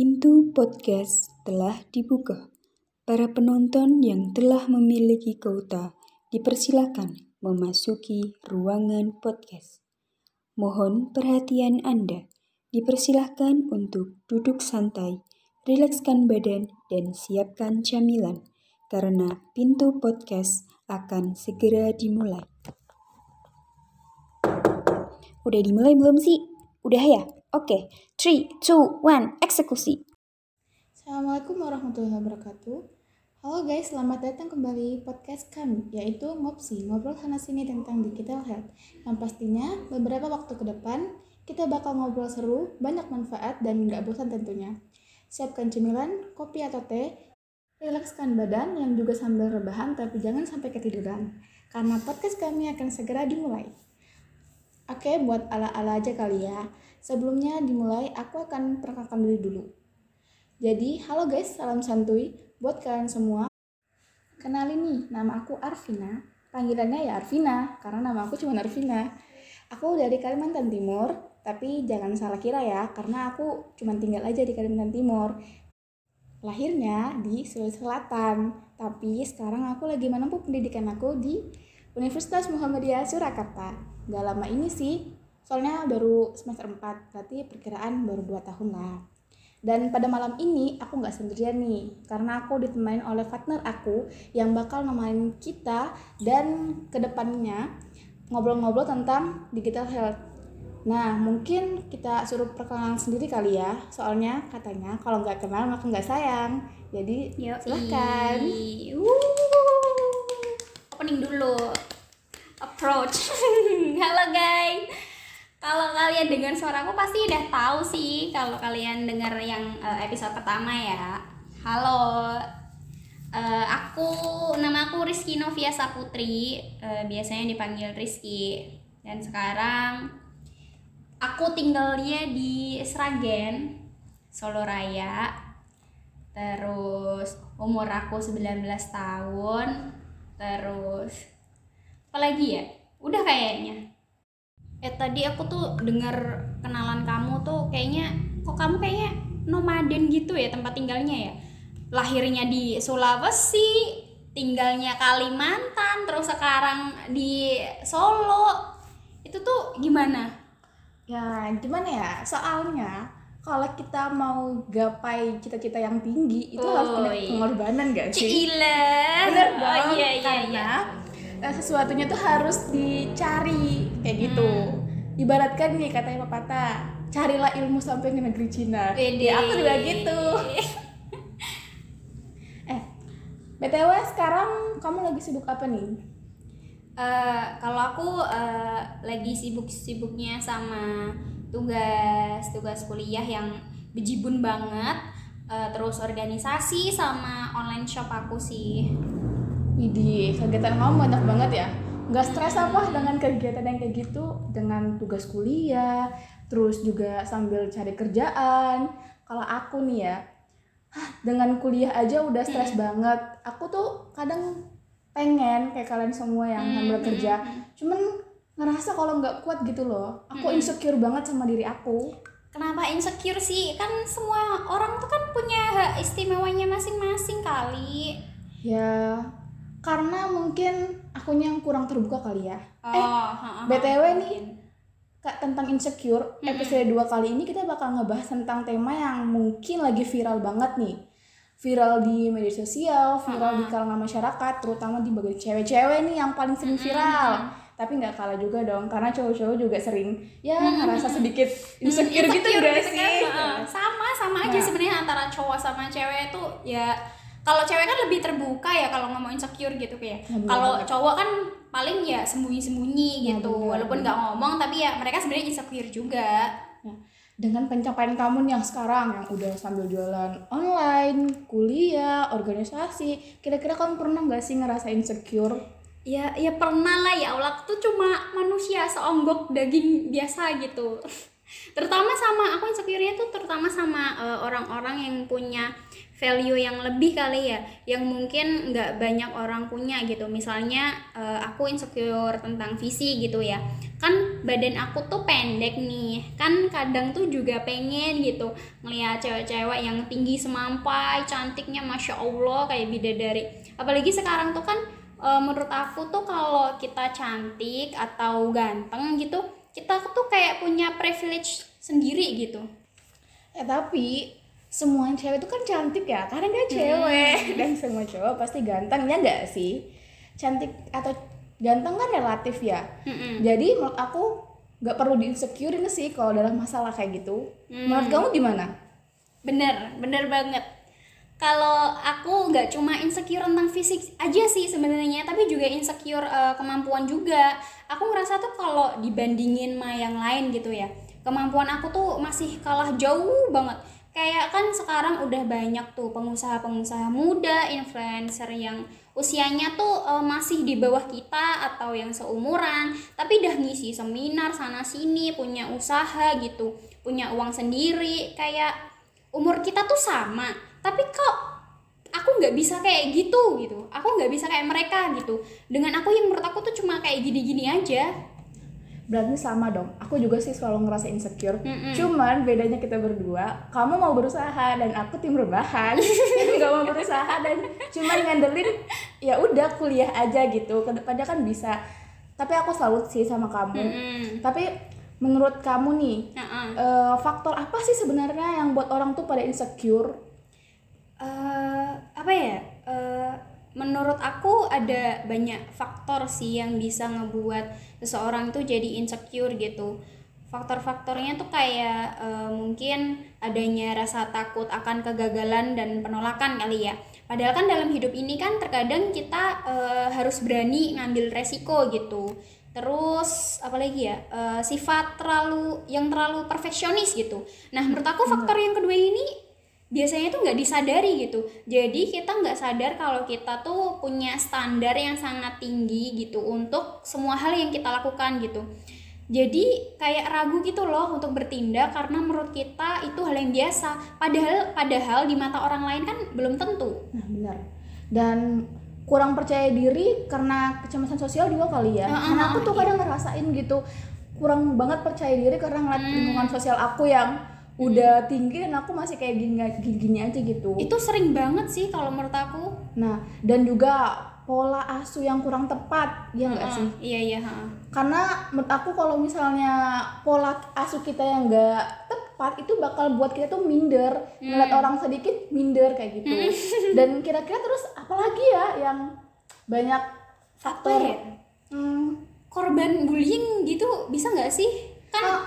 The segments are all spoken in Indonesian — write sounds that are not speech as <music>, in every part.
Pintu podcast telah dibuka. Para penonton yang telah memiliki kuota dipersilakan memasuki ruangan podcast. Mohon perhatian Anda. Dipersilakan untuk duduk santai, rilekskan badan, dan siapkan camilan karena pintu podcast akan segera dimulai. Udah dimulai belum sih? Udah ya? Oke, 3, 2, 1, eksekusi. Assalamualaikum warahmatullahi wabarakatuh. Halo guys, selamat datang kembali podcast kami, yaitu Ngopsi, ngobrol sana sini tentang digital health. Yang pastinya beberapa waktu ke depan kita bakal ngobrol seru, banyak manfaat dan nggak bosan tentunya. Siapkan cemilan, kopi atau teh, rilekskan badan yang juga sambil rebahan tapi jangan sampai ketiduran. Karena podcast kami akan segera dimulai. Oke, buat ala-ala aja kali ya. Sebelumnya dimulai, aku akan perkenalkan diri dulu. Jadi, halo guys, salam santuy buat kalian semua. Kenalin nih, nama aku Arvina. Panggilannya ya Arvina, karena nama aku cuma Arvina. Aku dari Kalimantan Timur, tapi jangan salah kira ya, karena aku cuma tinggal aja di Kalimantan Timur. Lahirnya di Sulawesi Selatan, tapi sekarang aku lagi menempuh pendidikan aku di Universitas Muhammadiyah Surakarta. Gak lama ini sih, soalnya baru semester 4 berarti perkiraan baru 2 tahun lah dan pada malam ini aku nggak sendirian nih karena aku ditemani oleh partner aku yang bakal nemenin kita dan ke depannya ngobrol-ngobrol tentang digital health Nah, mungkin kita suruh perkenalan sendiri kali ya, soalnya katanya kalau nggak kenal maka nggak sayang. Jadi Yo, silahkan. Opening dulu. Approach. <laughs> Halo guys. Kalau kalian dengar suaraku pasti udah tahu sih kalau kalian dengar yang eh, episode pertama ya. Halo. Eh, aku nama aku Rizky Novia Saputri, eh, biasanya dipanggil Rizky. Dan sekarang aku tinggalnya di Sragen, Solo Raya. Terus umur aku 19 tahun. Terus apa lagi ya? Udah kayaknya. Eh tadi aku tuh dengar kenalan kamu tuh kayaknya kok kamu kayaknya nomaden gitu ya tempat tinggalnya ya. Lahirnya di Sulawesi, tinggalnya Kalimantan, terus sekarang di Solo. Itu tuh gimana? Ya, gimana ya? Soalnya kalau kita mau gapai cita-cita yang tinggi itu harus punya pengorbanan gak sih? Cile. Bener Oh, dong, iya iya karena iya. Eh, sesuatunya tuh harus dicari kayak gitu. Hmm. Ibaratkan nih katanya pepatah, carilah ilmu sampai ke negeri Cina. Ya, aku juga gitu. <laughs> Eh, BTW sekarang kamu lagi sibuk apa nih? Eh, kalau aku eh, lagi sibuk-sibuknya sama tugas-tugas kuliah yang bejibun banget, eh, terus organisasi sama online shop aku sih. Widih, kegiatan kamu banyak banget ya. Nggak stres apa dengan kegiatan yang kayak gitu? Dengan tugas kuliah, terus juga sambil cari kerjaan. Kalau aku nih ya, hah, dengan kuliah aja udah stres banget. Aku tuh kadang pengen kayak kalian semua yang sambil Hmm, kerja. hmm, hmm. Cuman ngerasa kalau nggak kuat gitu loh. Aku Hmm. insecure banget sama diri aku. Kenapa insecure sih? Kan semua orang tuh kan punya hak istimewanya masing-masing kali. Ya, karena mungkin akunya yang kurang terbuka kali ya. Oh, Eh, ha-ha, BTW nih. Kak, tentang insecure, episode 2 kali ini kita bakal ngebahas tentang tema yang mungkin lagi viral banget nih. Viral di media sosial, viral di kalangan masyarakat, terutama di bagian cewek-cewek nih yang paling sering viral. Tapi nggak kalah juga dong, karena cowok-cowok juga sering ya ngerasa sedikit insecure, gitu Insecure gak sih? kan? Heeh. Sama sama aja Nah. sebenarnya antara cowok sama cewek itu ya kalau cewek kan lebih terbuka ya kalau ngomong insecure gitu kayak. Ya, bener kalau cowok kan paling ya sembunyi-sembunyi Ya, gitu. bener, Walaupun nggak ngomong tapi ya mereka sebenarnya insecure juga. Nah, dengan pencapaian kamu nih yang sekarang yang udah sambil jualan online, kuliah, organisasi, kira-kira kamu pernah nggak sih ngerasa insecure? Ya ya pernah lah ya Allah tuh cuma manusia seonggok daging biasa gitu. <laughs> terutama sama aku insecure-nya tuh terutama sama eh, orang-orang yang punya value yang lebih kali ya yang mungkin nggak banyak orang punya gitu. Misalnya eh, aku insecure tentang visi gitu ya. Kan badan aku tuh pendek nih. Kan kadang tuh juga pengen gitu ngeliat cewek-cewek yang tinggi semampai cantiknya masya allah kayak bidadari. Apalagi sekarang tuh kan e, menurut aku tuh kalau kita cantik atau ganteng gitu kita tuh kayak punya privilege sendiri gitu. Eh tapi semua cewek itu kan cantik ya, karena dia cewek dan semua cowok pasti ganteng ya nggak sih? Cantik atau ganteng kan relatif ya. Mm-mm. Jadi menurut aku nggak perlu diinsecurein sih kalau dalam masalah kayak gitu. Menurut kamu gimana? Bener, bener banget. Kalau aku nggak cuma insecure tentang fisik aja sih sebenarnya, tapi juga insecure eh, kemampuan juga. Aku ngerasa tuh kalau dibandingin sama yang lain gitu ya, kemampuan aku tuh masih kalah jauh banget. Kayak kan sekarang udah banyak tuh pengusaha-pengusaha muda, influencer yang usianya tuh eh, masih di bawah kita atau yang seumuran, tapi udah ngisi seminar sana sini, punya usaha gitu, punya uang sendiri, kayak umur kita tuh sama tapi kok aku nggak bisa kayak gitu gitu. Aku nggak bisa kayak mereka gitu. Dengan aku yang menurut aku tuh cuma kayak gini-gini aja Berarti sama dong. Aku juga sih selalu ngerasa insecure. Mm-mm. Cuman bedanya kita berdua, kamu mau berusaha dan aku tim rebahan. <laughs> Gak mau berusaha dan cuman ngandelin ya udah kuliah aja gitu. Ke depannya kan bisa. Tapi aku salut sih sama kamu. Mm-mm. Tapi menurut kamu nih, Heeh. eh, faktor apa sih sebenarnya yang buat orang tuh pada insecure? Eh, apa ya Eh, menurut aku ada banyak faktor sih yang bisa ngebuat seseorang tuh jadi insecure gitu. Faktor-faktornya tuh kayak eh, mungkin adanya rasa takut akan kegagalan dan penolakan kali ya. Padahal kan dalam hidup ini kan terkadang kita eh, harus berani ngambil resiko gitu. Terus apalagi ya eh, sifat terlalu yang terlalu perfeksionis gitu. Nah menurut aku faktor yang kedua ini biasanya tuh nggak disadari gitu jadi kita nggak sadar kalau kita tuh punya standar yang sangat tinggi gitu untuk semua hal yang kita lakukan gitu jadi kayak ragu gitu loh untuk bertindak karena menurut kita itu hal yang biasa padahal padahal di mata orang lain kan belum tentu Nah benar. Dan kurang percaya diri karena kecemasan sosial juga kali ya. Karena ah, aku tuh kadang ngerasain gitu kurang banget percaya diri karena ngeliat Hmm. lingkungan sosial aku yang udah tinggi dan aku masih kayak gini gini aja gitu. itu sering banget sih kalau menurut aku Nah dan juga pola asuh yang kurang tepat ya enggak Heeh, sih? iya iya. Karena menurut aku kalau misalnya pola asuh kita yang enggak tepat itu bakal buat kita tuh minder ngeliat Hmm. orang sedikit minder kayak gitu. <laughs> Dan kira-kira terus apalagi ya yang banyak apa faktor ya Hmm, korban bullying gitu bisa nggak sih kan Ah.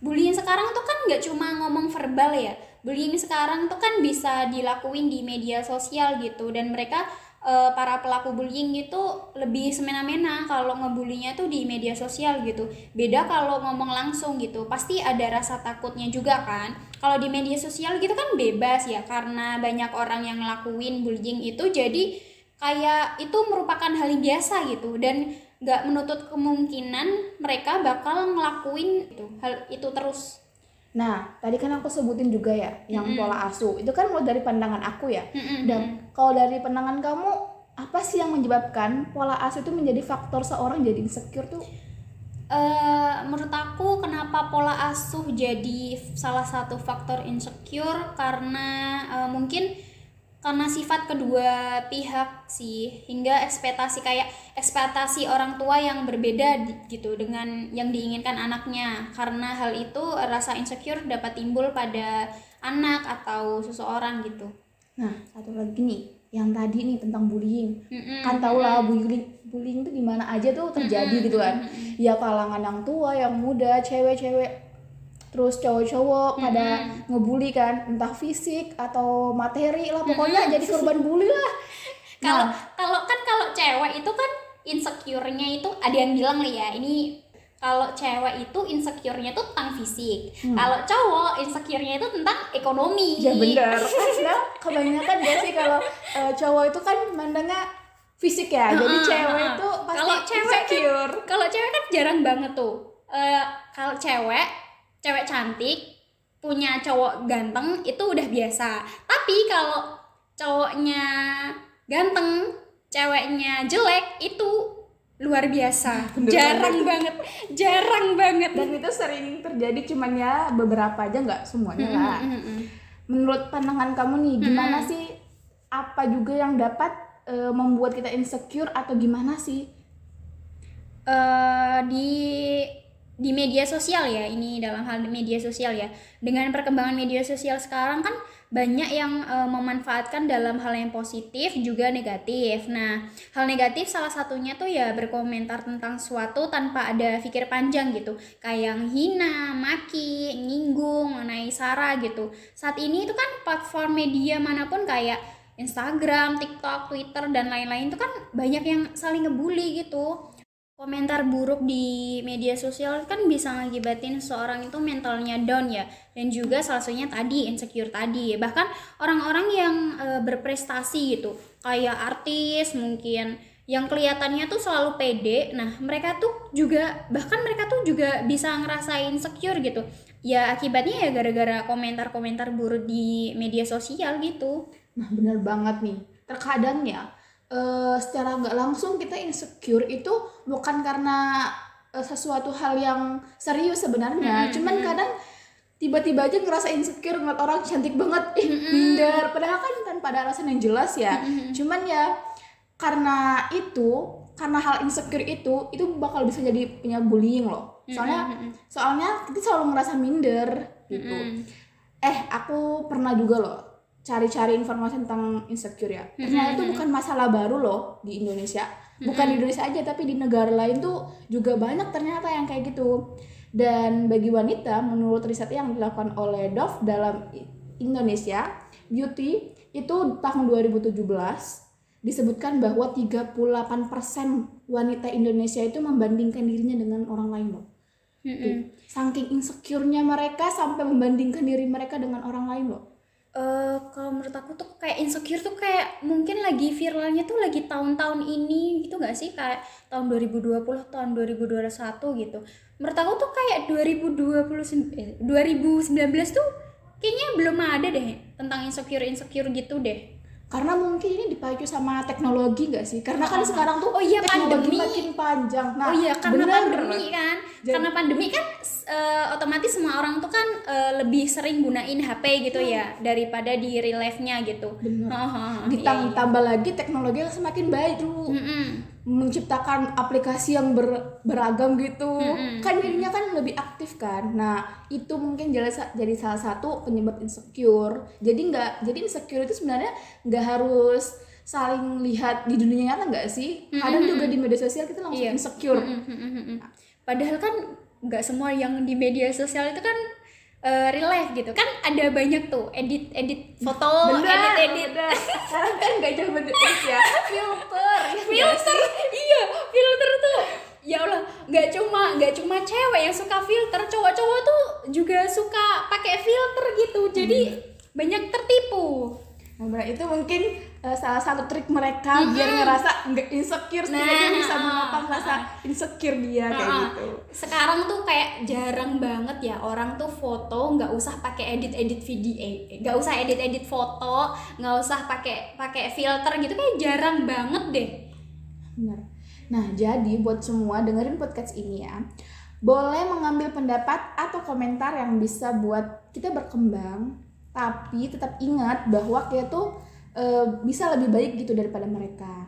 Bullying sekarang tuh kan nggak cuma ngomong verbal ya. Bullying sekarang tuh kan bisa dilakuin di media sosial gitu. Dan mereka eh, para pelaku bullying itu lebih semena-mena kalau ngebulinya tuh di media sosial gitu. Beda kalau ngomong langsung gitu. Pasti ada rasa takutnya juga kan. Kalau di media sosial gitu kan bebas ya. Karena banyak orang yang ngelakuin bullying itu jadi kayak itu merupakan hal yang biasa gitu. Dan nggak menutup kemungkinan mereka bakal ngelakuin itu hal itu terus Nah, tadi kan aku sebutin juga ya yang pola asuh. Itu kan mulai dari pandangan aku ya. Mm-mm. Dan kalau dari pandangan kamu apa sih yang menyebabkan pola asuh itu menjadi faktor seorang jadi insecure tuh? Eh, menurut aku kenapa pola asuh jadi salah satu faktor insecure karena eh, mungkin karena sifat kedua pihak sih hingga ekspektasi kayak ekspektasi orang tua yang berbeda di- gitu dengan yang diinginkan anaknya karena hal itu rasa insecure dapat timbul pada anak atau seseorang gitu Nah, satu lagi nih, yang tadi nih tentang bullying. Mm-mm. Kan tau lah bullying bullying itu di mana aja tuh terjadi gitu kan. Ya kalangan yang tua, yang muda, cewek-cewek terus cowok-cowok pada ngebully kan entah fisik atau materi lah pokoknya jadi korban bully lah. <laughs> Kalau Nah. kalau kan kalau cewek itu kan insecure-nya itu ada yang bilang nih ya ini kalau cewek itu insecure-nya tuh tentang fisik. Kalau cowok insecure-nya itu tentang ekonomi. Ya bener karena <laughs> kebanyakan gak sih kalau eh, cowok itu kan mandangnya fisik ya jadi Heeh, cewek itu pasti Kalau cewek kan- insecure. kalau cewek kan jarang banget tuh. Eh, kalau cewek cewek cantik punya cowok ganteng itu udah biasa. Tapi kalau cowoknya ganteng ceweknya jelek itu luar biasa. <laughs> Bener jarang banget. jarang banget. Dan itu sering terjadi cuman ya beberapa aja nggak semuanya lah. menurut pandangan kamu nih gimana sih apa juga yang dapat eh, membuat kita insecure atau gimana sih? Eh di di media sosial ya ini dalam hal media sosial ya. Dengan perkembangan media sosial sekarang kan banyak yang eh, memanfaatkan dalam hal yang positif juga negatif. Nah hal negatif salah satunya tuh ya berkomentar tentang suatu tanpa ada pikir panjang gitu. Kayak yang hina maki nyinggung mengenai sara gitu. Saat ini itu kan platform media mana pun kayak Instagram, TikTok, Twitter dan lain-lain itu kan banyak yang saling ngebully gitu komentar buruk di media sosial kan bisa ngakibatin seorang itu mentalnya down ya. Dan juga salah satunya tadi insecure tadi. Bahkan orang-orang yang e, berprestasi gitu kayak artis mungkin yang kelihatannya tuh selalu pede nah mereka tuh juga bahkan mereka tuh juga bisa ngerasain insecure gitu. Ya akibatnya ya gara-gara komentar-komentar buruk di media sosial gitu. Nah bener banget nih. Terkadang ya eh, secara nggak langsung kita insecure itu bukan karena eh, sesuatu hal yang serius sebenarnya. Cuman kadang tiba-tiba aja ngerasa insecure ngeliat orang cantik banget. Ih minder. Padahal kan tanpa ada alasan yang jelas ya. Cuman ya karena itu karena hal insecure itu itu bakal bisa jadi punya bullying loh. Soalnya soalnya kita selalu ngerasa minder gitu. Eh aku pernah juga loh cari-cari informasi tentang insecure ya. Ternyata itu bukan masalah baru loh di Indonesia. Bukan di Indonesia aja tapi di negara lain tuh juga banyak ternyata yang kayak gitu. Dan bagi wanita menurut riset yang dilakukan oleh Dove dalam Indonesia beauty itu tahun 2017 disebutkan bahwa 38% wanita Indonesia itu membandingkan dirinya dengan orang lain loh. Tuh, saking insecure-nya mereka sampai membandingkan diri mereka dengan orang lain loh eh kalau menurut aku tuh kayak insecure tuh kayak mungkin lagi viralnya tuh lagi tahun-tahun ini gitu gak sih? Kayak tahun 2020 tahun 2021 gitu. Menurut aku tuh kayak 2020 eh, 2019 tuh kayaknya belum ada deh tentang insecure insecure gitu deh. Karena mungkin ini dipacu sama teknologi gak sih? Karena kan sekarang tuh Oh iya, teknologi pandemi. makin panjang. Nah oh iya karena bener. pandemi kan. Jadi- karena pandemi kan eh, otomatis semua orang tuh kan eh, lebih sering gunain HP gitu ya daripada di real life-nya gitu iya, Ditambah iya. tambah lagi teknologi semakin baik tuh Mm-mm. menciptakan aplikasi yang ber- beragam gitu. Kan jadinya kan lebih aktif kan. Nah itu mungkin jadi jadi salah satu penyebab insecure. Jadi nggak jadi insecure itu sebenarnya nggak harus saling lihat di dunia nyata nggak sih? Kadang juga di media sosial kita langsung Iya. insecure. Mm-mm. Padahal kan nggak semua yang di media sosial itu kan eh, real life gitu. Kan ada banyak tuh edit edit foto edit edit. bener. <laughs> sekarang kan nggak jauh beda ya. Filter. Ya <laughs> filter iya filter tuh. Ya Allah nggak cuma nggak cuma cewek yang suka filter cowok-cowok tuh juga suka pakai filter gitu. Jadi banyak tertipu. Nah, itu mungkin eh, salah satu trik mereka biar ngerasa nggak insecure setidaknya Nah, bisa mengapa rasa insecure dia kayak Nah, gitu. sekarang tuh kayak jarang banget ya orang tuh foto nggak usah pakai edit edit video eh, nggak usah edit edit foto nggak usah pakai pakai filter gitu kayak jarang banget deh Benar. Nah, jadi buat semua dengerin podcast ini ya. Boleh mengambil pendapat atau komentar yang bisa buat kita berkembang, tapi tetap ingat bahwa kita tuh eh, bisa lebih baik gitu daripada mereka.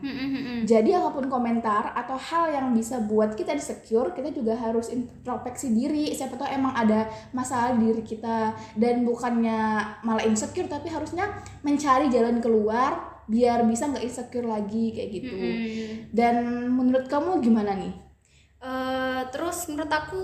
Jadi apa pun komentar atau hal yang bisa buat kita insecure, kita juga harus introspeksi diri. Siapa tahu emang ada masalah di diri kita dan bukannya malah insecure, tapi harusnya mencari jalan keluar biar bisa nggak insecure lagi kayak gitu. Dan menurut kamu gimana nih? Eh, terus menurut aku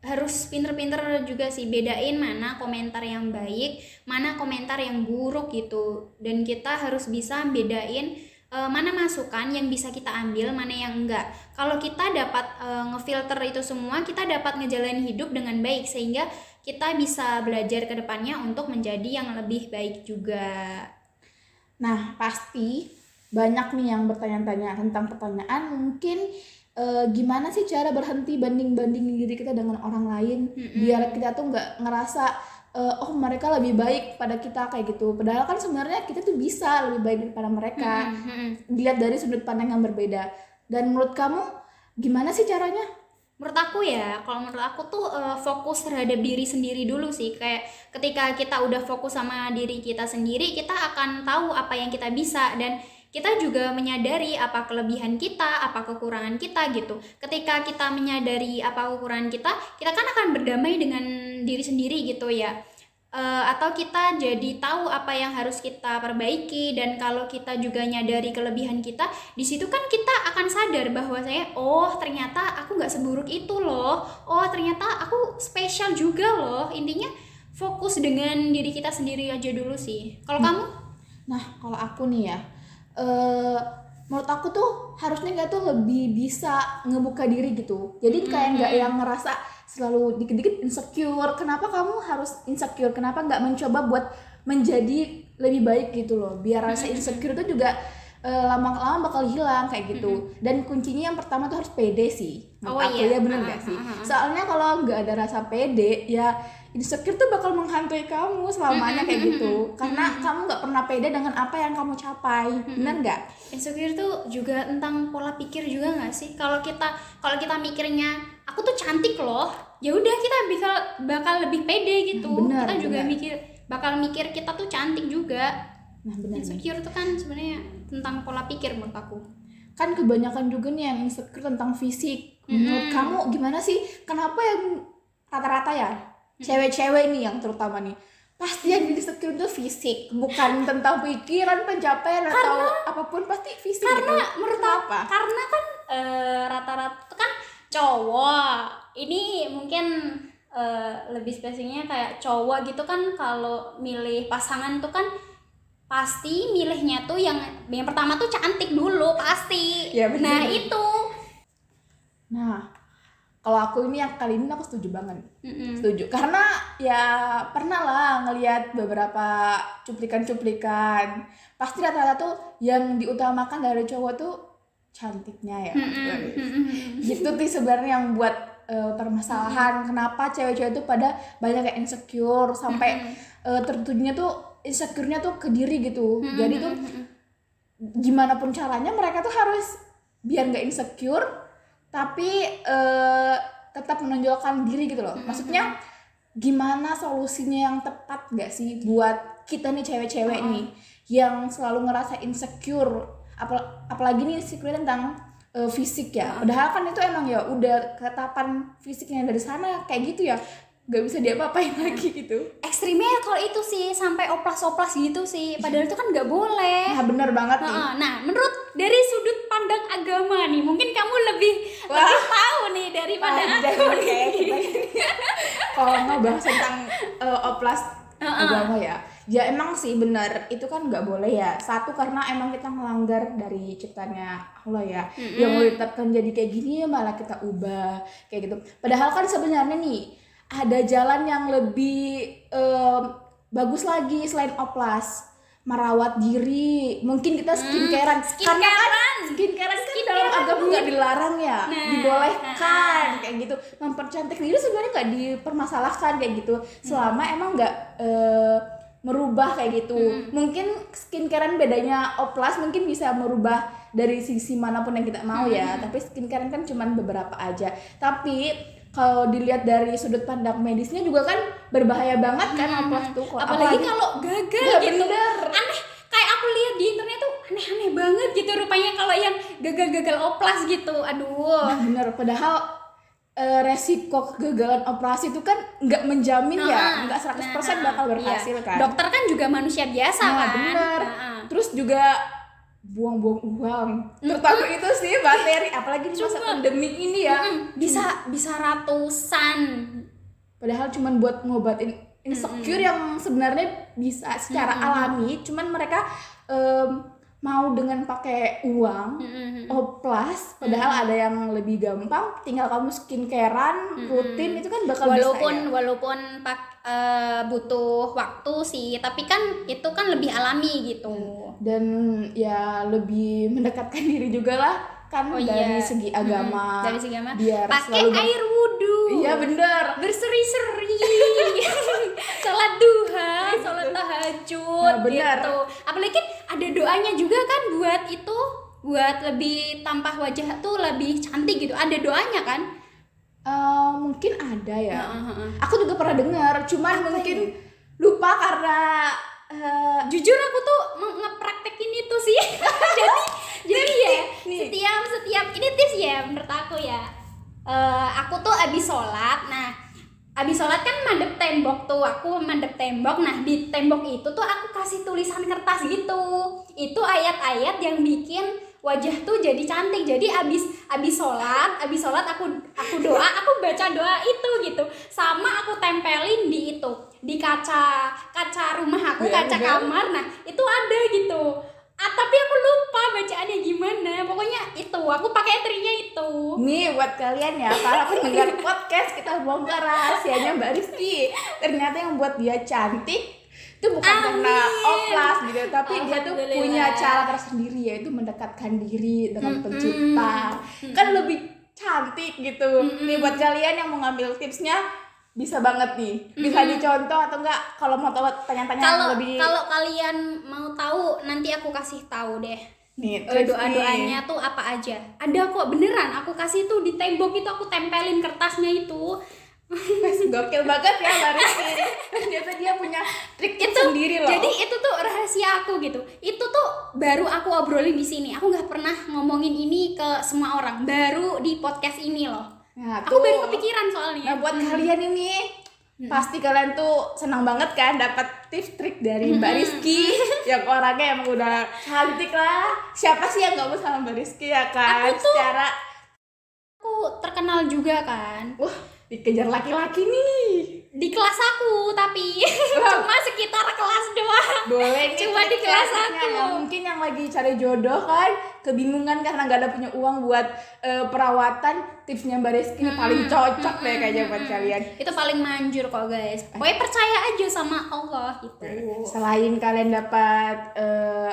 harus pinter-pinter juga sih bedain mana komentar yang baik, mana komentar yang buruk gitu. Dan kita harus bisa bedain eh, mana masukan yang bisa kita ambil, mana yang enggak. Kalau kita dapat eh, ngefilter itu semua, kita dapat ngejalanin hidup dengan baik sehingga kita bisa belajar ke depannya untuk menjadi yang lebih baik juga. Nah, pasti banyak nih yang bertanya-tanya tentang pertanyaan mungkin eh, gimana sih cara berhenti banding-bandingin diri kita dengan orang lain biar kita tuh nggak ngerasa eh, oh mereka lebih baik pada kita kayak gitu. Padahal kan sebenarnya kita tuh bisa lebih baik daripada mereka. Dilihat dari sudut pandang yang berbeda. Dan menurut kamu gimana sih caranya menurut aku ya kalau menurut aku tuh eh, fokus terhadap diri sendiri dulu sih kayak ketika kita udah fokus sama diri kita sendiri kita akan tahu apa yang kita bisa dan kita juga menyadari apa kelebihan kita apa kekurangan kita gitu. Ketika kita menyadari apa kekurangan kita kita kan akan berdamai dengan diri sendiri gitu ya. Eh, atau kita jadi tahu apa yang harus kita perbaiki dan kalau kita juga nyadari kelebihan kita di situ kan kita akan sadar bahwa saya oh ternyata aku nggak seburuk itu loh. Oh ternyata aku spesial juga loh. Intinya fokus dengan diri kita sendiri aja dulu sih. Kalau kamu? Nah, kalau aku nih ya, eh menurut aku tuh harusnya nggak tuh lebih bisa ngebuka diri gitu. Jadi kayak nggak yang ngerasa selalu dikit-dikit insecure. Kenapa kamu harus insecure? Kenapa nggak mencoba buat menjadi lebih baik gitu loh? Biar rasa insecure itu juga eh, lama-lama bakal hilang kayak gitu. Dan kuncinya yang pertama tuh harus pede sih. Oh aku iya. ya bener Ah, nggak sih? ah, ah, ah. Soalnya kalau nggak ada rasa pede ya insecure tuh bakal menghantui kamu selamanya kayak gitu. Karena kamu nggak pernah pede dengan apa yang kamu capai. Bener nggak? Insecure tuh juga tentang pola pikir juga nggak sih? Kalau kita kalau kita mikirnya aku tuh cantik loh ya udah kita bisa bakal lebih pede gitu. Benar, kita juga benar. mikir bakal mikir kita tuh cantik juga. Nah bener. Insecure tuh kan sebenarnya tentang pola pikir menurut aku. Kan kebanyakan juga nih yang insecure tentang fisik. Menurut kamu gimana sih? Kenapa yang rata-rata ya cewek-cewek nih yang terutama nih pasti yang insecure itu fisik bukan tentang pikiran pencapaian atau apa pun pasti fisik karena gitu. menurut Kenapa? karena kan eh, rata-rata kan cowok ini mungkin eh, lebih spesifiknya kayak cowok gitu kan kalau milih pasangan tuh kan pasti milihnya tuh yang yang pertama tuh cantik dulu pasti Ya, bener. nah itu nah kalau aku ini yang kali ini aku setuju banget. Mm-mm. setuju. Karena ya pernah lah ngelihat beberapa cuplikan-cuplikan. Pasti rata-rata tuh yang diutamakan dari cowok tuh cantiknya ya. Gitu. Sih sebenarnya yang buat eh, permasalahan kenapa cewek-cewek tuh pada banyak kayak insecure sampai eh, tertujunya tuh insecure-nya tuh ke diri gitu. Jadi tuh gimana pun caranya mereka tuh harus biar nggak insecure tapi eh, tetap menonjolkan diri gitu loh. Maksudnya gimana solusinya yang tepat gak sih buat kita nih cewek-cewek nih yang selalu ngerasa insecure? Apal- apalagi nih insecure tentang eh, fisik ya. Padahal kan itu emang ya udah ketetapan fisiknya dari sana kayak gitu ya nggak bisa diapa-apain lagi gitu. Ekstrimnya kalau itu sih sampai oplas-oplas gitu sih. Padahal itu kan nggak boleh. Nah bener banget nih. Nah, menurut dari sudut pandang agama nih, mungkin kamu lebih Wah. lebih tahu nih daripada Panjang aku nih. kalau ngebahas tentang eh, oplas agama ya ya emang sih benar itu kan nggak boleh ya. Satu karena emang kita melanggar dari ciptanya Allah ya. Yang mau ditetapkan jadi kayak gini ya malah kita ubah kayak gitu. Padahal kan sebenarnya nih ada jalan yang lebih em, bagus lagi selain oplas. Merawat diri. Mungkin kita skincarean. Karena kan skincare kan dalam agama nggak dilarang ya. Nah, dibolehkan kayak gitu. Mempercantik diri sebenarnya nggak dipermasalahkan kayak gitu. Selama emang nggak eh, merubah kayak gitu. Mungkin skincarean bedanya oplas mungkin bisa merubah dari sisi mana pun yang kita mau ya. Tapi skincarean kan cuman beberapa aja. Tapi kalau dilihat dari sudut pandang medisnya juga kan berbahaya banget kan oplas tuh Kalau- Apalagi kalau gagal Nggak gitu. bener. Aneh kayak aku lihat di internet tuh aneh-aneh banget gitu rupanya kalau yang gagal-gagal oplas gitu. Aduh. Nah, bener padahal eh, resiko kegagalan operasi itu kan nggak menjamin ya nggak 100% Nah, bakal iya. berhasil kan Dokter kan juga manusia biasa nah kan. bener Nah, terus juga buang-buang uang. Terutama itu sih materi apalagi di masa pandemi ini ya. Bisa bisa ratusan. padahal cuman buat ngobatin insecure yang sebenarnya bisa secara alami cuman mereka mau dengan pakai uang oplas padahal ada yang lebih gampang tinggal kamu skincarean rutin itu kan bakal walaupun bisa ya. walaupun pak eh, butuh waktu sih tapi kan itu kan lebih alami gitu. Dan ya lebih mendekatkan diri juga lah kan Oh dari iya. segi agama dari segi agama. biar pakai selalu air wudhu. Iya bener. Berseri-seri. <laughs> Sholat duha sholat tahajud Nah, gitu. Apalagi ada doanya juga kan buat itu buat lebih tampah wajah tuh lebih cantik gitu. Ada doanya kan? Eh, mungkin ada ya. Heeh, heeh. Aku juga pernah dengar, cuman mungkin lupa karena eh, jujur aku tuh nge- ngepraktekin itu sih. <laughs> Jadi jadi ya setiap setiap ini tips ya menurut aku ya. Eh, aku tuh abis sholat nah abis sholat kan mandek tembok tuh aku mandek tembok. Nah di tembok itu tuh aku kasih tulisan kertas gitu. Itu ayat-ayat yang bikin wajah tuh jadi cantik. Jadi abis abis sholat abis sholat aku aku doa aku baca doa itu gitu. Sama aku tempelin di itu di kaca kaca rumah aku Ya, kaca kamar. Nah itu ada gitu. Ah tapi aku lupa bacaannya gimana pokoknya itu aku pakai trinya itu Nih buat kalian ya, para pendengar <laughs> podcast kita bongkar rahasianya Mbak Rizky. Ternyata yang buat dia cantik itu bukan karena Amin. oplas gitu, tapi dia tuh punya cara tersendiri yaitu mendekatkan diri dengan Mm-mm. pencipta. Kan lebih cantik gitu. Nih buat kalian yang mau ngambil tipsnya bisa banget nih. Bisa dicontoh atau enggak kalau mau tahu tanya-tanya lebih kalau kalian mau tahu nanti aku kasih tau deh nih nih. doa-doanya tuh apa aja? Ada kok beneran. Aku kasih tuh di tembok itu aku tempelin kertasnya itu. Gokil banget ya Mbak Rizky. Ternyata dia punya trik itu sendiri loh. jadi itu tuh rahasia aku gitu. Itu tuh baru aku obrolin di sini. Aku nggak pernah ngomongin ini ke semua orang. Baru di podcast ini loh. Nah, aku tuh. baru kepikiran soalnya. Nah, buat kalian ini pasti kalian tuh senang banget kan dapat tips trik dari Mbak Rizky yang orangnya emang udah cantik lah. Siapa sih yang gak mau sama Mbak Rizky ya kan? Aku tuh- Secara aku terkenal juga kan wah, dikejar laki-laki nih. Di kelas aku tapi <laughs> cuma sekitar kelas doang. Boleh <laughs> nih Cuma di kelas aku. Nah, mungkin yang lagi cari jodoh kan kebingungan karena gak ada punya uang buat eh, perawatan tipsnya Mbak Rizky ini paling cocok deh kayaknya buat kalian. itu paling manjur kok guys. Pokoknya percaya aja sama Allah gitu. Selain kalian dapat eh,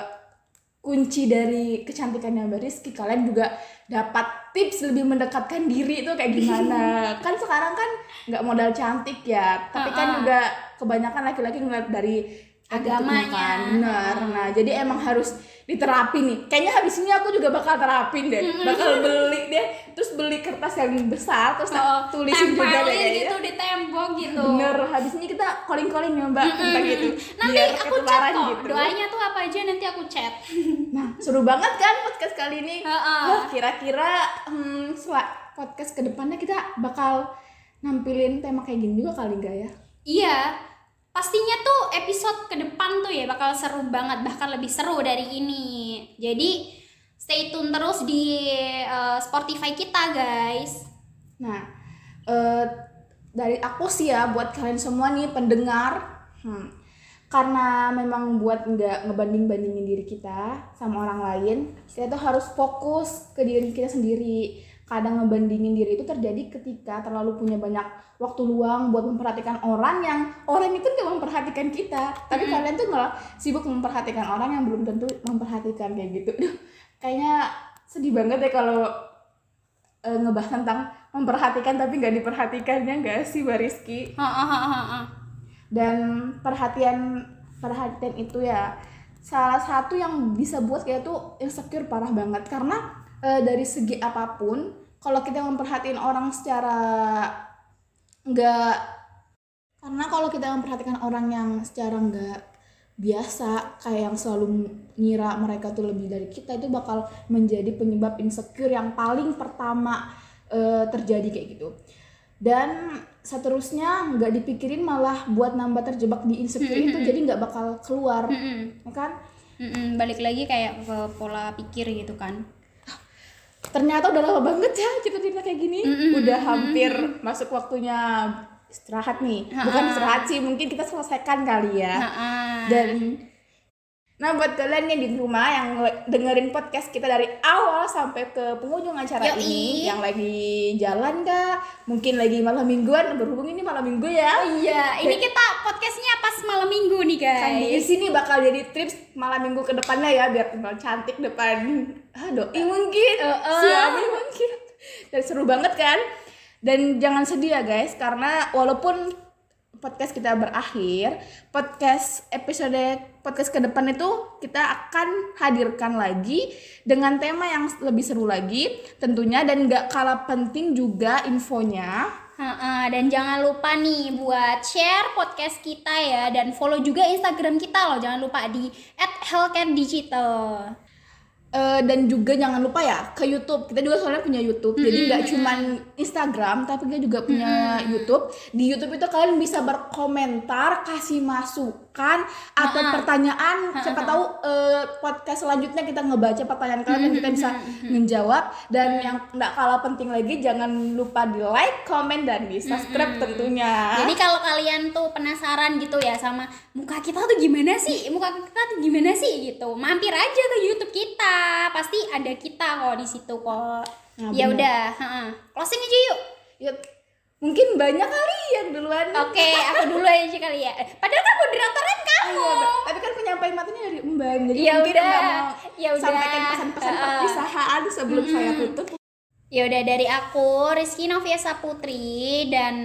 kunci dari kecantikannya Mbak Rizky, kalian juga dapat tips lebih mendekatkan diri itu kayak gimana. <laughs> kan sekarang kan nggak modal cantik ya, tapi kan Ha-ha. juga kebanyakan laki-laki ngeliat dari Agamanya. kan. Benar. Nah, jadi emang harus diterapi nih. Kayaknya habis ini aku juga bakal terapin deh. Bakal beli deh, terus beli kertas yang besar terus Oh, tulisin juga deh kayaknya. gitu di tembok gitu Bener, habis ini kita calling-calling ya mbak tentang itu nanti Biar aku chat kok gitu. doanya tuh apa aja nanti aku chat <laughs> Nah, seru banget kan podcast kali ini Heeh. Wah, kira-kira hmm, podcast ke depannya kita bakal nampilin tema kayak gini juga kali enggak ya? iya pastinya tuh episode ke depan tuh ya bakal seru banget bahkan lebih seru dari ini jadi stay tune terus di eh, Spotify kita guys Nah, eh, dari aku sih ya buat kalian semua nih pendengar, hmm, karena memang buat nggak ngebanding-bandingin diri kita sama orang lain, kita tuh harus fokus ke diri kita sendiri. Kadang ngebandingin diri itu terjadi ketika terlalu punya banyak waktu luang buat memperhatikan orang yang orang itu nggak memperhatikan kita, tapi kalian tuh malah sibuk memperhatikan orang yang belum tentu memperhatikan kayak gitu. Duh, kayaknya sedih banget ya kalau eh, ngebahas tentang memperhatikan tapi nggak diperhatikannya nggak sih Heeh. dan perhatian perhatian itu ya salah satu yang bisa buat kita tuh insecure parah banget karena eh, dari segi apa pun kalau kita memperhatiin orang secara nggak karena kalau kita memperhatikan orang yang secara nggak biasa kayak yang selalu ngira mereka tuh lebih dari kita itu bakal menjadi penyebab insecure yang paling pertama eh, terjadi kayak gitu. Dan seterusnya nggak dipikirin malah buat nambah terjebak di insecure itu jadi nggak bakal keluar Mm-mm. ya kan? Balik lagi kayak ke pola pikir gitu kan ternyata udah lama banget ya cerita-cerita kayak gini. Udah hampir masuk waktunya istirahat nih. Bukan istirahat sih mungkin kita selesaikan kali ya. Heeh. dan nah buat kalian yang di rumah yang dengerin podcast kita dari awal sampai ke penghujung acara Yoi. ini yang lagi jalan kah? Mungkin lagi malam mingguan berhubung ini malam minggu ya. Oh iya, ini kita podcastnya pas malam minggu nih kan di guys. sini bakal jadi tips malam minggu ke depannya ya biar tinggal cantik depan. Ah doi mungkin. Suami mungkin? Dan seru banget kan? Dan jangan sedih ya guys karena walaupun podcast kita berakhir, podcast episode podcast ke depan itu kita akan hadirkan lagi dengan tema yang lebih seru lagi tentunya dan nggak kalah penting juga infonya. Dan jangan lupa nih buat share podcast kita ya dan follow juga Instagram kita loh. Jangan lupa di @healthcare_digital. Eh, dan juga jangan lupa ya ke YouTube. Kita juga soalnya punya YouTube. Jadi nggak cuman Instagram tapi kita juga punya YouTube. Di YouTube itu kalian bisa berkomentar kasih masukan atau pertanyaan siapa tahu eh, podcast selanjutnya kita ngebaca pertanyaan kalian dan kita bisa menjawab dan yang nggak kalah penting lagi jangan lupa di like comment dan di subscribe tentunya Jadi kalau kalian tuh penasaran gitu ya sama muka kita tuh gimana sih? Muka kita tuh gimana sih gitu. Mampir aja ke YouTube kita. Pasti ada kita kok di situ kok. Nah, ya udah, closing aja yuk. Ya, mungkin banyak kali yang duluan Oke, aku dulu aja kali ya. Padahal kan moderatornya kamu. Iya, tapi kan penyampaian matanya dari Mbak, jadi Ya mungkin udah, mau ya udah. sampaikan pesan-pesan Heeh. perpisahan sebelum saya tutup. Ya udah dari aku Rizky Novia Saputri dan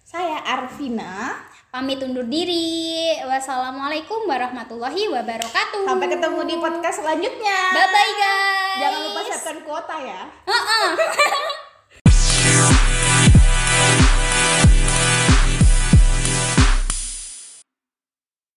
Saya Arvina. pamit undur diri. Wassalamualaikum warahmatullahi wabarakatuh. Sampai ketemu di podcast selanjutnya. Bye bye guys. Jangan lupa siapkan kuota ya. Heeh. <laughs>